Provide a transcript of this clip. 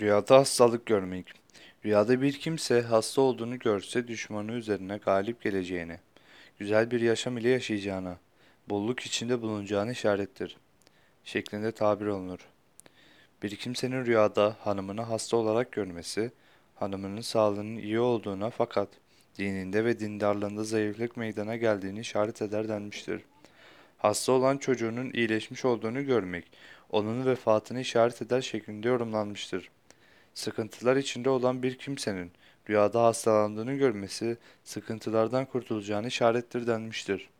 Rüyada hastalık görmek. Rüyada bir kimse hasta olduğunu görse düşmanı üzerine galip geleceğini, güzel bir yaşam ile yaşayacağına, bolluk içinde bulunacağını işarettir. Şeklinde tabir olunur. Bir kimsenin rüyada hanımını hasta olarak görmesi, hanımının sağlığının iyi olduğuna fakat dininde ve dindarlığında zayıflık meydana geldiğini işaret eder denmiştir. Hasta olan çocuğunun iyileşmiş olduğunu görmek, onun vefatını işaret eder şeklinde yorumlanmıştır. Sıkıntılar içinde olan bir kimsenin rüyada hastalandığını görmesi sıkıntılardan kurtulacağını işarettir denmiştir.